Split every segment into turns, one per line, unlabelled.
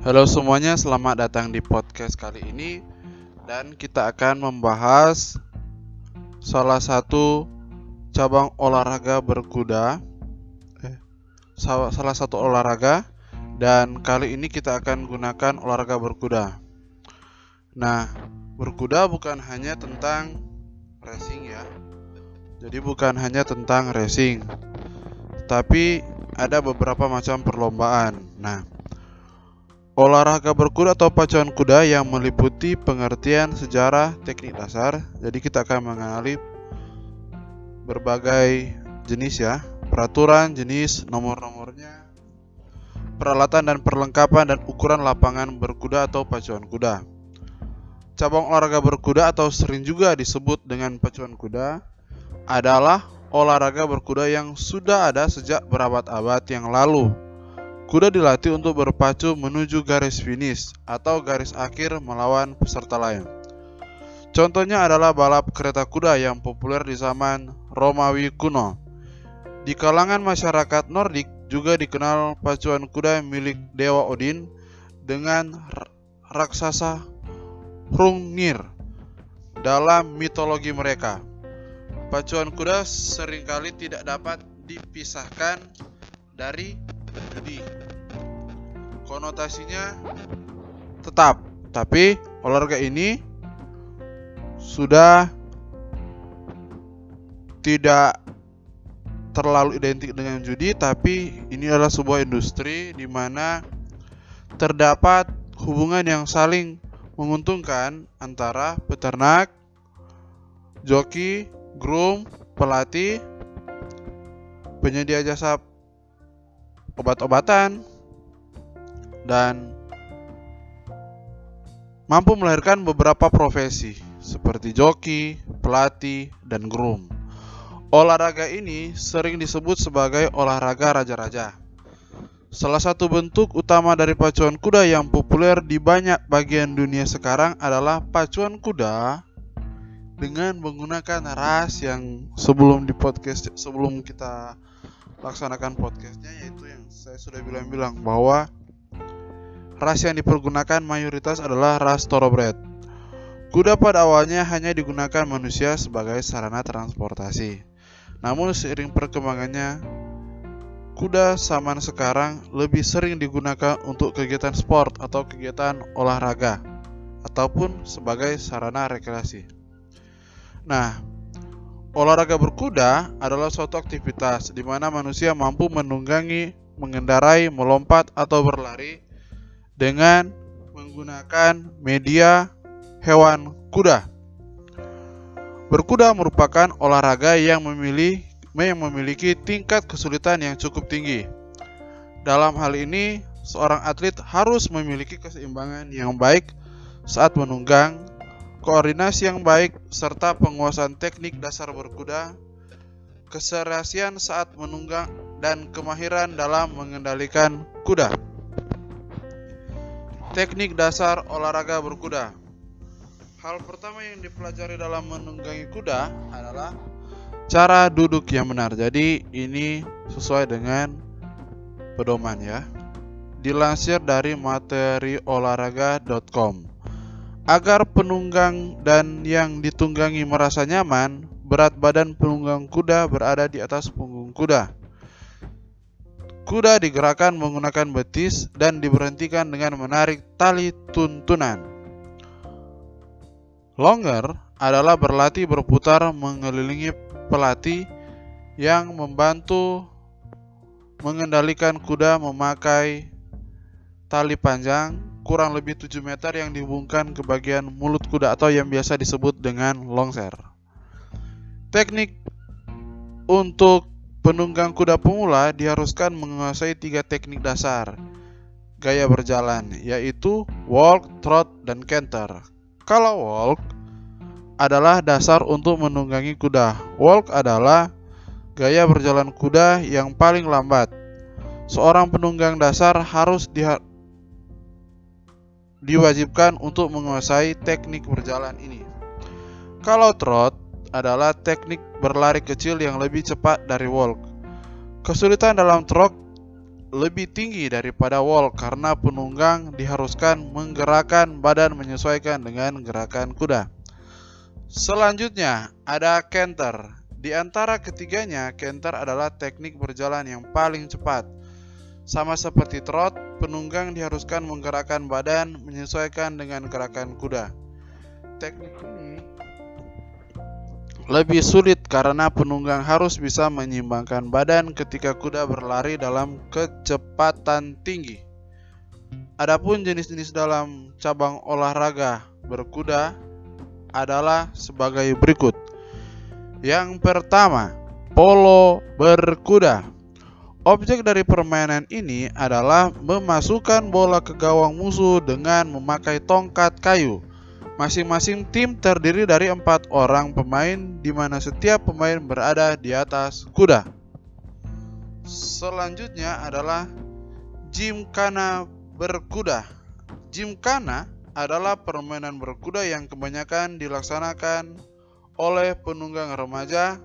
Halo semuanya, selamat datang di podcast kali ini dan kita akan membahas salah satu cabang olahraga berkuda eh, salah satu olahraga dan kali ini kita akan gunakan olahraga berkuda. Nah, berkuda bukan hanya tentang racing ya. Jadi bukan hanya tentang racing. Tapi ada beberapa macam perlombaan. Nah, olahraga berkuda atau pacuan kuda yang meliputi pengertian sejarah teknik dasar. Jadi kita akan mengenali berbagai jenis ya, peraturan, jenis, nomor-nomornya, peralatan dan perlengkapan dan ukuran lapangan berkuda atau pacuan kuda. Cabang olahraga berkuda atau sering juga disebut dengan pacuan kuda adalah olahraga berkuda yang sudah ada sejak berabad-abad yang lalu. Kuda dilatih untuk berpacu menuju garis finish atau garis akhir melawan peserta lain. Contohnya adalah balap kereta kuda yang populer di zaman Romawi kuno. Di kalangan masyarakat Nordik juga dikenal pacuan kuda milik Dewa Odin dengan raksasa Hrungnir dalam mitologi mereka. Pacuan kuda sering kali tidak dapat dipisahkan dari judi. Konotasinya tetap, tapi olahraga ini sudah tidak terlalu identik dengan judi, tapi ini adalah sebuah industri di mana terdapat hubungan yang saling menguntungkan antara peternak, joki, groom, pelatih, penyedia jasa obat-obatan, dan mampu melahirkan beberapa profesi seperti joki, pelatih, dan groom. Olahraga ini sering disebut sebagai olahraga raja-raja. Salah satu bentuk utama dari pacuan kuda yang populer di banyak bagian dunia sekarang adalah pacuan kuda dengan menggunakan ras yang sebelum di podcast sebelum kita laksanakan podcastnya yaitu yang saya sudah bilang-bilang bahwa ras yang dipergunakan mayoritas adalah ras thoroughbred. Kuda pada awalnya hanya digunakan manusia sebagai sarana transportasi. Namun seiring perkembangannya, kuda zaman sekarang lebih sering digunakan untuk kegiatan sport atau kegiatan olahraga ataupun sebagai sarana rekreasi. Nah, olahraga berkuda adalah suatu aktivitas di mana manusia mampu menunggangi, mengendarai, melompat, atau berlari dengan menggunakan media hewan kuda. Berkuda merupakan olahraga yang memilih yang memiliki tingkat kesulitan yang cukup tinggi. Dalam hal ini, seorang atlet harus memiliki keseimbangan yang baik saat menunggang koordinasi yang baik, serta penguasaan teknik dasar berkuda, keserasian saat menunggang, dan kemahiran dalam mengendalikan kuda. Teknik dasar olahraga berkuda. Hal pertama yang dipelajari dalam menunggangi kuda adalah cara duduk yang benar. Jadi ini sesuai dengan pedoman ya. Dilansir dari materi olahraga.com. Agar penunggang dan yang ditunggangi merasa nyaman, berat badan penunggang kuda berada di atas punggung kuda. Kuda digerakkan menggunakan betis dan diberhentikan dengan menarik tali tuntunan. Longer adalah berlatih berputar mengelilingi pelatih yang membantu mengendalikan kuda memakai tali panjang kurang lebih 7 meter yang dihubungkan ke bagian mulut kuda atau yang biasa disebut dengan longser. Teknik untuk penunggang kuda pemula diharuskan menguasai tiga teknik dasar gaya berjalan, yaitu walk, trot, dan canter. Kalau walk adalah dasar untuk menunggangi kuda. Walk adalah gaya berjalan kuda yang paling lambat. Seorang penunggang dasar harus diwajibkan untuk menguasai teknik berjalan ini. Kalau trot adalah teknik berlari kecil yang lebih cepat dari walk. Kesulitan dalam trot lebih tinggi daripada wall karena penunggang diharuskan menggerakkan badan menyesuaikan dengan gerakan kuda. Selanjutnya ada canter. Di antara ketiganya, canter adalah teknik berjalan yang paling cepat. Sama seperti trot, penunggang diharuskan menggerakkan badan menyesuaikan dengan gerakan kuda. Teknik ini lebih sulit karena penunggang harus bisa menyeimbangkan badan ketika kuda berlari dalam kecepatan tinggi. Adapun jenis-jenis dalam cabang olahraga berkuda adalah sebagai berikut. Yang pertama, polo berkuda. Objek dari permainan ini adalah memasukkan bola ke gawang musuh dengan memakai tongkat kayu. Masing-masing tim terdiri dari empat orang pemain, di mana setiap pemain berada di atas kuda. Selanjutnya adalah Gymkhana berkuda. Gymkhana adalah permainan berkuda yang kebanyakan dilaksanakan oleh penunggang remaja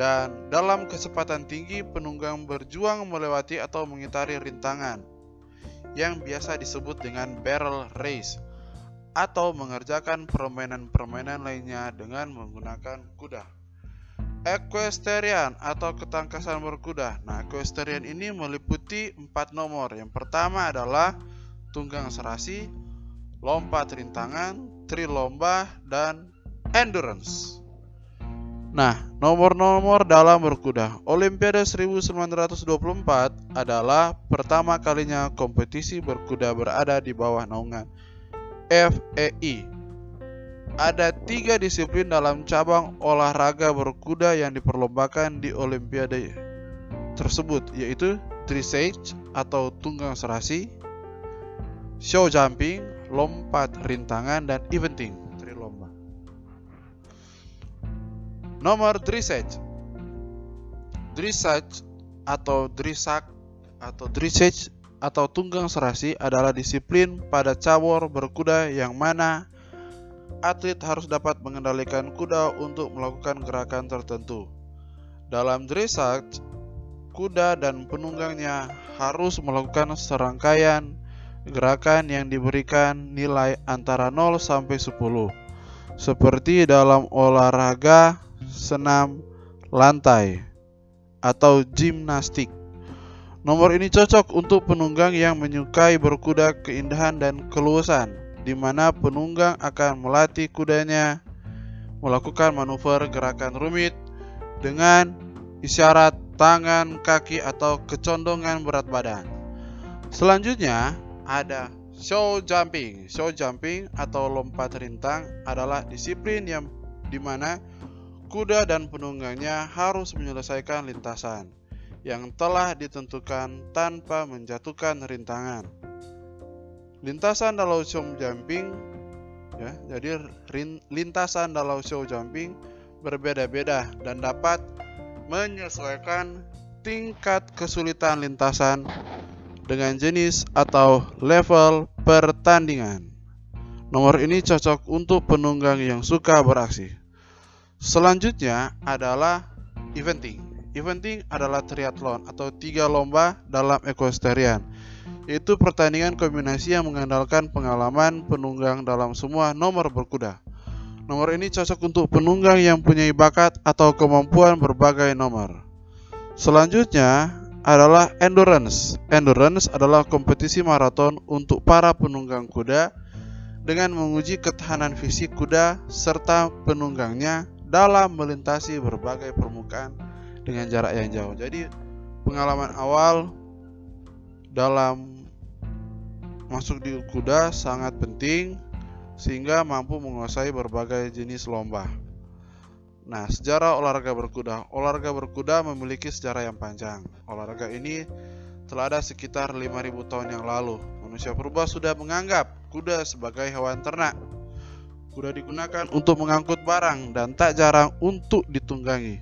dan dalam kecepatan tinggi penunggang berjuang melewati atau mengitari rintangan yang biasa disebut dengan barrel race atau mengerjakan permainan-permainan lainnya dengan menggunakan kuda. Equestrian atau ketangkasan berkuda. Nah, equestrian ini meliputi empat nomor. Yang pertama adalah tunggang serasi, lompat rintangan, trilomba, dan endurance. Nah, nomor-nomor dalam berkuda. Olimpiade 1924 adalah pertama kalinya kompetisi berkuda berada di bawah naungan FEI. Ada tiga disiplin dalam cabang olahraga berkuda yang diperlombakan di Olimpiade tersebut, yaitu dressage atau tunggang serasi, show jumping, lompat rintangan, dan eventing, Nomor dressage. Dressage atau drissak atau dressage atau tunggang serasi adalah disiplin pada cabur berkuda yang mana atlet harus dapat mengendalikan kuda untuk melakukan gerakan tertentu. Dalam dressage, kuda dan penunggangnya harus melakukan serangkaian gerakan yang diberikan nilai antara 0 sampai 10. Seperti dalam olahraga senam lantai atau gimnastik. Nomor ini cocok untuk penunggang yang menyukai berkuda keindahan dan keluasan, di mana penunggang akan melatih kudanya melakukan manuver gerakan rumit dengan isyarat tangan, kaki, atau kecondongan berat badan. Selanjutnya ada show jumping. Show jumping atau lompat rintang adalah disiplin yang di mana kuda dan penunggangnya harus menyelesaikan lintasan yang telah ditentukan tanpa menjatuhkan rintangan. Lintasan dalam show jumping ya, jadi rin, lintasan dalam show jumping berbeda-beda dan dapat menyesuaikan tingkat kesulitan lintasan dengan jenis atau level pertandingan. Nomor ini cocok untuk penunggang yang suka beraksi. Selanjutnya adalah eventing. Eventing adalah triathlon atau tiga lomba dalam equestrian, yaitu pertandingan kombinasi yang mengandalkan pengalaman penunggang dalam semua nomor berkuda. Nomor ini cocok untuk penunggang yang punya bakat atau kemampuan berbagai nomor. Selanjutnya adalah endurance. Endurance adalah kompetisi maraton untuk para penunggang kuda dengan menguji ketahanan fisik kuda serta penunggangnya dalam melintasi berbagai permukaan dengan jarak yang jauh. Jadi pengalaman awal dalam masuk di kuda sangat penting sehingga mampu menguasai berbagai jenis lomba. Nah, sejarah olahraga berkuda. Olahraga berkuda memiliki sejarah yang panjang. Olahraga ini telah ada sekitar 5000 tahun yang lalu. Manusia purba sudah menganggap kuda sebagai hewan ternak. Kuda digunakan untuk mengangkut barang dan tak jarang untuk ditunggangi.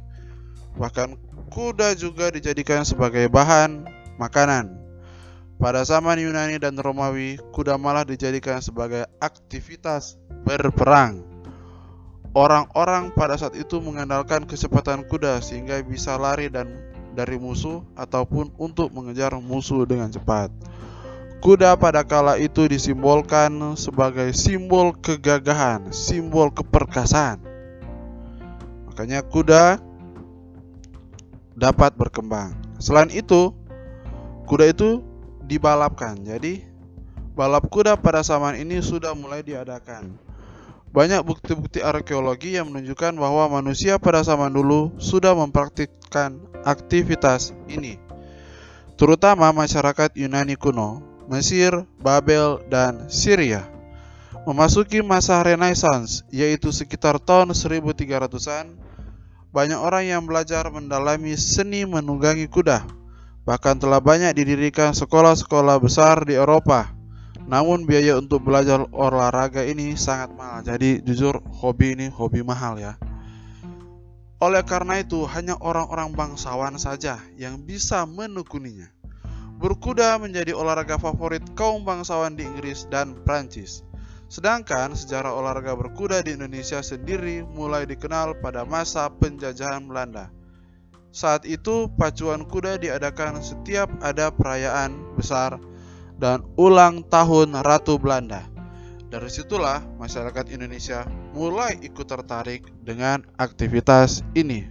Bahkan kuda juga dijadikan sebagai bahan makanan. Pada zaman Yunani dan Romawi, kuda malah dijadikan sebagai aktivitas berperang. Orang-orang pada saat itu mengandalkan kecepatan kuda sehingga bisa lari dan dari musuh ataupun untuk mengejar musuh dengan cepat. Kuda pada kala itu disimbolkan sebagai simbol kegagahan, simbol keperkasaan. Makanya kuda dapat berkembang. Selain itu, kuda itu dibalapkan. Jadi, balap kuda pada zaman ini sudah mulai diadakan. Banyak bukti-bukti arkeologi yang menunjukkan bahwa manusia pada zaman dulu sudah mempraktikkan aktivitas ini, terutama masyarakat Yunani kuno Mesir, Babel, dan Syria. Memasuki masa Renaissance, yaitu sekitar tahun 1300-an, banyak orang yang belajar mendalami seni menunggangi kuda. Bahkan telah banyak didirikan sekolah-sekolah besar di Eropa. Namun biaya untuk belajar olahraga ini sangat mahal. Jadi jujur hobi ini hobi mahal ya. Oleh karena itu, hanya orang-orang bangsawan saja yang bisa menekuninya. Berkuda menjadi olahraga favorit kaum bangsawan di Inggris dan Prancis. Sedangkan sejarah olahraga berkuda di Indonesia sendiri mulai dikenal pada masa penjajahan Belanda. Saat itu, pacuan kuda diadakan setiap ada perayaan besar dan ulang tahun Ratu Belanda. Dari situlah masyarakat Indonesia mulai ikut tertarik dengan aktivitas ini.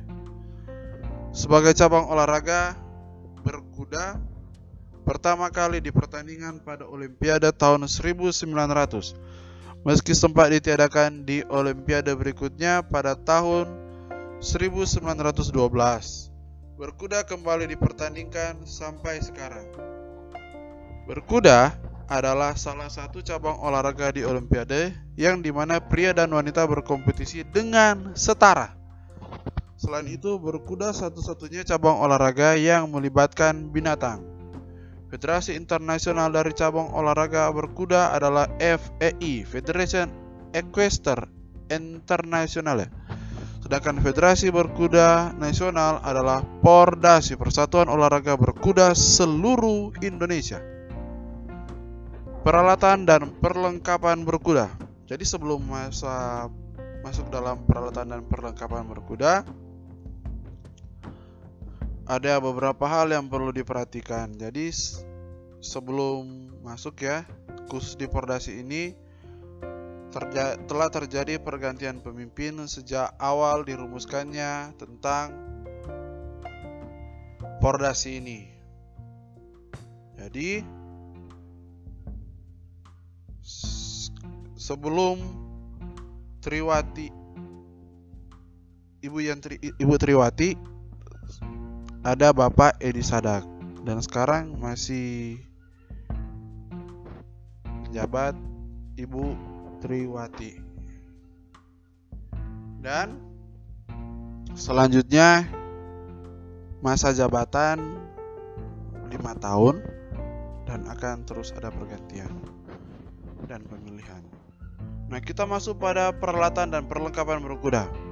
Sebagai cabang olahraga, berkuda pertama kali di pertandingan pada Olimpiade tahun 1900. Meski sempat ditiadakan di Olimpiade berikutnya pada tahun 1912. Berkuda kembali dipertandingkan sampai sekarang. Berkuda adalah salah satu cabang olahraga di Olimpiade yang di mana pria dan wanita berkompetisi dengan setara. Selain itu, berkuda satu-satunya cabang olahraga yang melibatkan binatang. Federasi internasional dari cabang olahraga berkuda adalah FEI, Federation Equestrian International. Sedangkan Federasi Berkuda Nasional adalah Pordasi, Persatuan Olahraga Berkuda Seluruh Indonesia. Peralatan dan perlengkapan berkuda. Jadi sebelum masa masuk dalam peralatan dan perlengkapan berkuda, ada beberapa hal yang perlu diperhatikan. Jadi sebelum masuk ya, khusus di Pordasi ini terja telah terjadi pergantian pemimpin sejak awal dirumuskannya tentang Pordasi ini. Jadi sebelum Triwati Ibu yang Ibu Triwati ada Bapak Edi Sadak dan sekarang masih jabat Ibu Triwati. Dan selanjutnya masa jabatan 5 tahun dan akan terus ada pergantian dan pemilihan. Nah, kita masuk pada peralatan dan perlengkapan berkuda.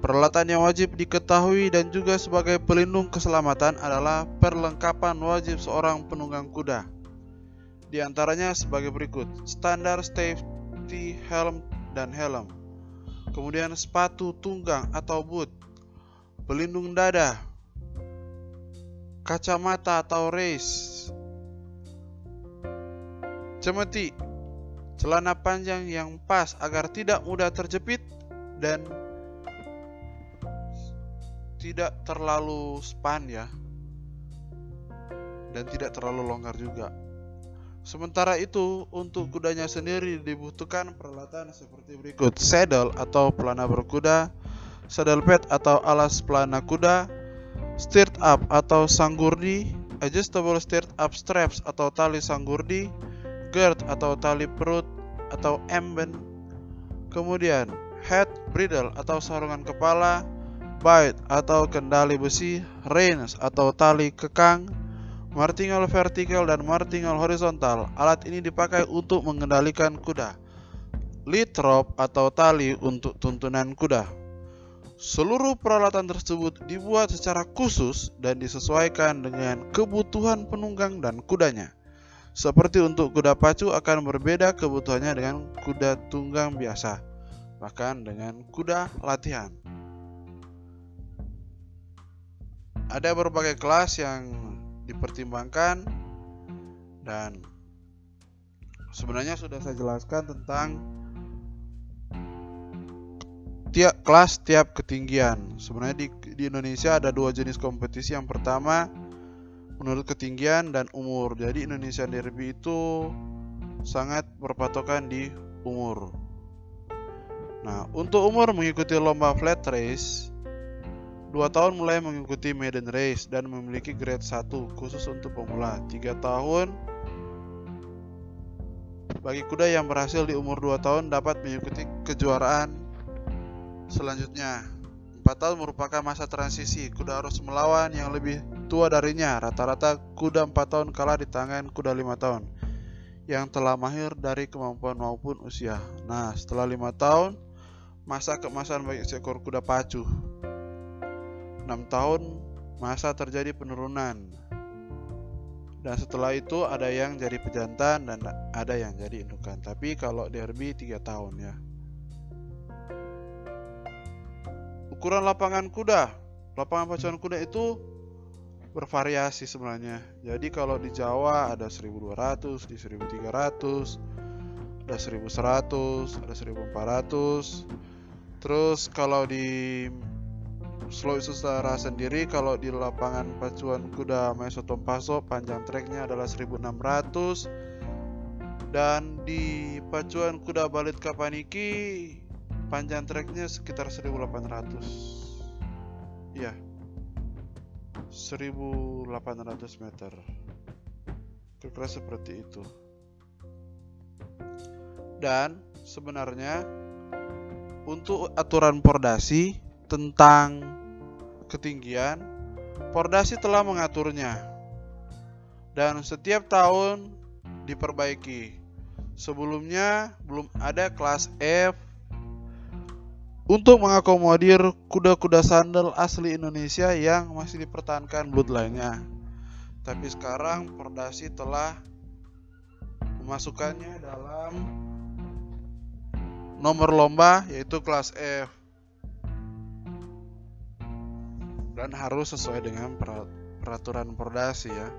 Peralatan yang wajib diketahui dan juga sebagai pelindung keselamatan adalah perlengkapan wajib seorang penunggang kuda. Di antaranya sebagai berikut: standar safety helm dan helm. Kemudian sepatu tunggang atau boot, pelindung dada, kacamata atau race, cemeti, celana panjang yang pas agar tidak mudah terjepit dan tidak terlalu span ya. Dan tidak terlalu longgar juga. Sementara itu, untuk kudanya sendiri dibutuhkan peralatan seperti berikut: saddle atau pelana berkuda, saddle pad atau alas pelana kuda, stirrup up atau sanggurdi, adjustable stirrup up straps atau tali sanggurdi, girth atau tali perut atau emben, kemudian head bridle atau sarungan kepala, bite atau kendali besi, reins atau tali kekang, martingale vertikal dan martingale horizontal. Alat ini dipakai untuk mengendalikan kuda. Lead rope atau tali untuk tuntunan kuda. Seluruh peralatan tersebut dibuat secara khusus dan disesuaikan dengan kebutuhan penunggang dan kudanya. Seperti untuk kuda pacu akan berbeda kebutuhannya dengan kuda tunggang biasa, bahkan dengan kuda latihan. Ada berbagai kelas yang dipertimbangkan dan sebenarnya sudah saya jelaskan tentang tiap kelas tiap ketinggian. Sebenarnya di, di Indonesia ada dua jenis kompetisi. Yang pertama menurut ketinggian dan umur. Jadi Indonesia Derby itu sangat berpatokan di umur. Nah, untuk umur mengikuti lomba flat race, 2 tahun mulai mengikuti maiden race dan memiliki grade 1 khusus untuk pemula. 3 tahun bagi kuda yang berhasil di umur 2 tahun dapat mengikuti kejuaraan selanjutnya. 4 tahun merupakan masa transisi. Kuda harus melawan yang lebih tua darinya. Rata-rata kuda 4 tahun kalah di tangan kuda 5 tahun yang telah mahir dari kemampuan maupun usia. Nah, setelah 5 tahun masa keemasan bagi seekor kuda pacu. 6 tahun masa terjadi penurunan. Dan setelah itu ada yang jadi pejantan dan ada yang jadi indukan. Tapi kalau derby 3 tahun ya. Ukuran lapangan kuda. Lapangan pacuan kuda itu bervariasi sebenarnya. Jadi kalau di Jawa ada 1200, di 1300, ada 1100, ada 1400, Terus kalau di Sulawesi Utara sendiri kalau di lapangan pacuan kuda Maeso Tompaso panjang treknya adalah 1600 dan di pacuan kuda Balit Kapaniki panjang treknya sekitar 1800 iya. 1800 meter. Kira-kira seperti itu. Dan sebenarnya untuk aturan Pordasi tentang ketinggian, Pordasi telah mengaturnya dan setiap tahun diperbaiki. Sebelumnya belum ada kelas F untuk mengakomodir kuda-kuda sandal asli Indonesia yang masih dipertahankan bloodline-nya. Tapi sekarang Pordasi telah memasukkannya dalam nomor lomba yaitu kelas F dan harus sesuai dengan peraturan perdasi ya.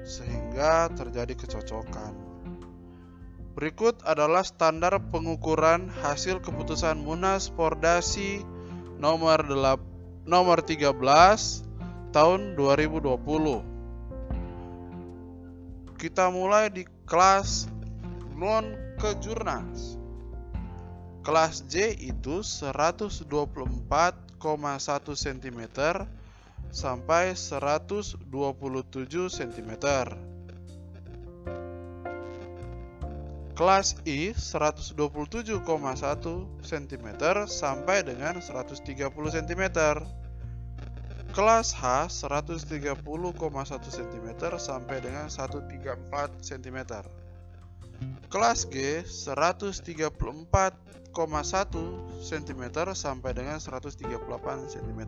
Sehingga terjadi kecocokan. Berikut adalah standar pengukuran hasil keputusan Munas Pordasi nomor 8, nomor 13 tahun 2020 kita mulai di kelas non Kejurnas. Kelas J itu 124,1 cm sampai 127 cm. Kelas I 127,1 cm sampai dengan 130 cm. Kelas H 130,1 cm sampai dengan 134 cm. Kelas G 134,1 cm sampai dengan 138 cm.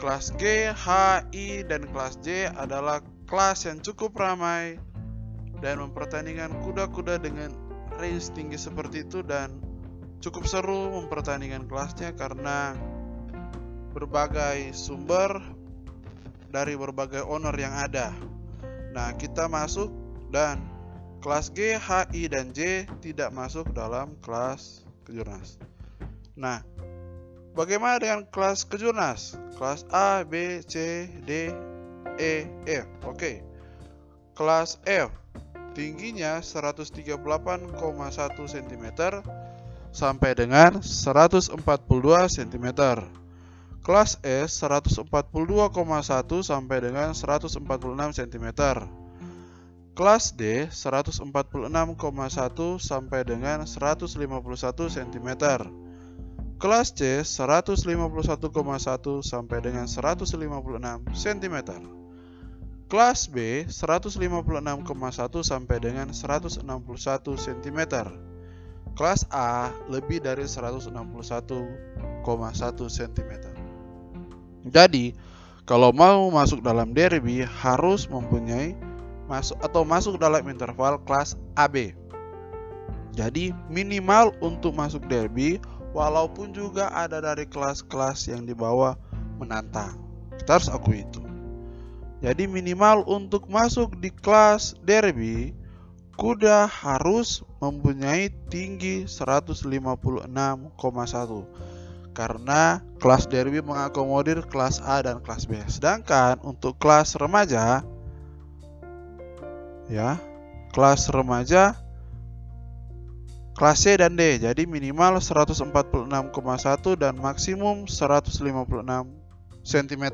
Kelas G, H, I, dan kelas J adalah kelas yang cukup ramai dan mempertandingkan kuda-kuda dengan range tinggi seperti itu dan cukup seru mempertandingkan kelasnya karena berbagai sumber dari berbagai owner yang ada. Nah, kita masuk dan Kelas G, H, I, dan J tidak masuk dalam kelas kejurnas. Nah, bagaimana dengan kelas kejurnas? Kelas A, B, C, D, E, F. Oke. Kelas F tingginya 138,1 cm sampai dengan 142 cm. Kelas S 142,1 sampai dengan 146 cm. Kelas D 146,1 sampai dengan 151 cm. Kelas C 151,1 sampai dengan 156 cm. Kelas B 156,1 sampai dengan 161 cm. Kelas A lebih dari 161,1 cm. Jadi, kalau mau masuk dalam derby harus mempunyai masuk atau masuk dalam interval kelas AB. Jadi minimal untuk masuk derby walaupun juga ada dari kelas-kelas yang di bawah menantang. Kita harus akui itu. Jadi minimal untuk masuk di kelas derby, kuda harus mempunyai tinggi 156,1 karena kelas derby mengakomodir kelas A dan kelas B. Sedangkan untuk kelas remaja ya, kelas remaja kelas C dan D. Jadi minimal 146,1 dan maksimum 156 cm.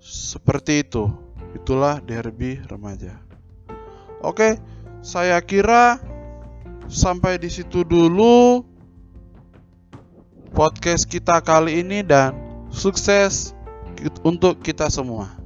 Seperti itu. Itulah derby remaja. Oke, saya kira sampai di situ dulu podcast kita kali ini dan sukses untuk kita semua.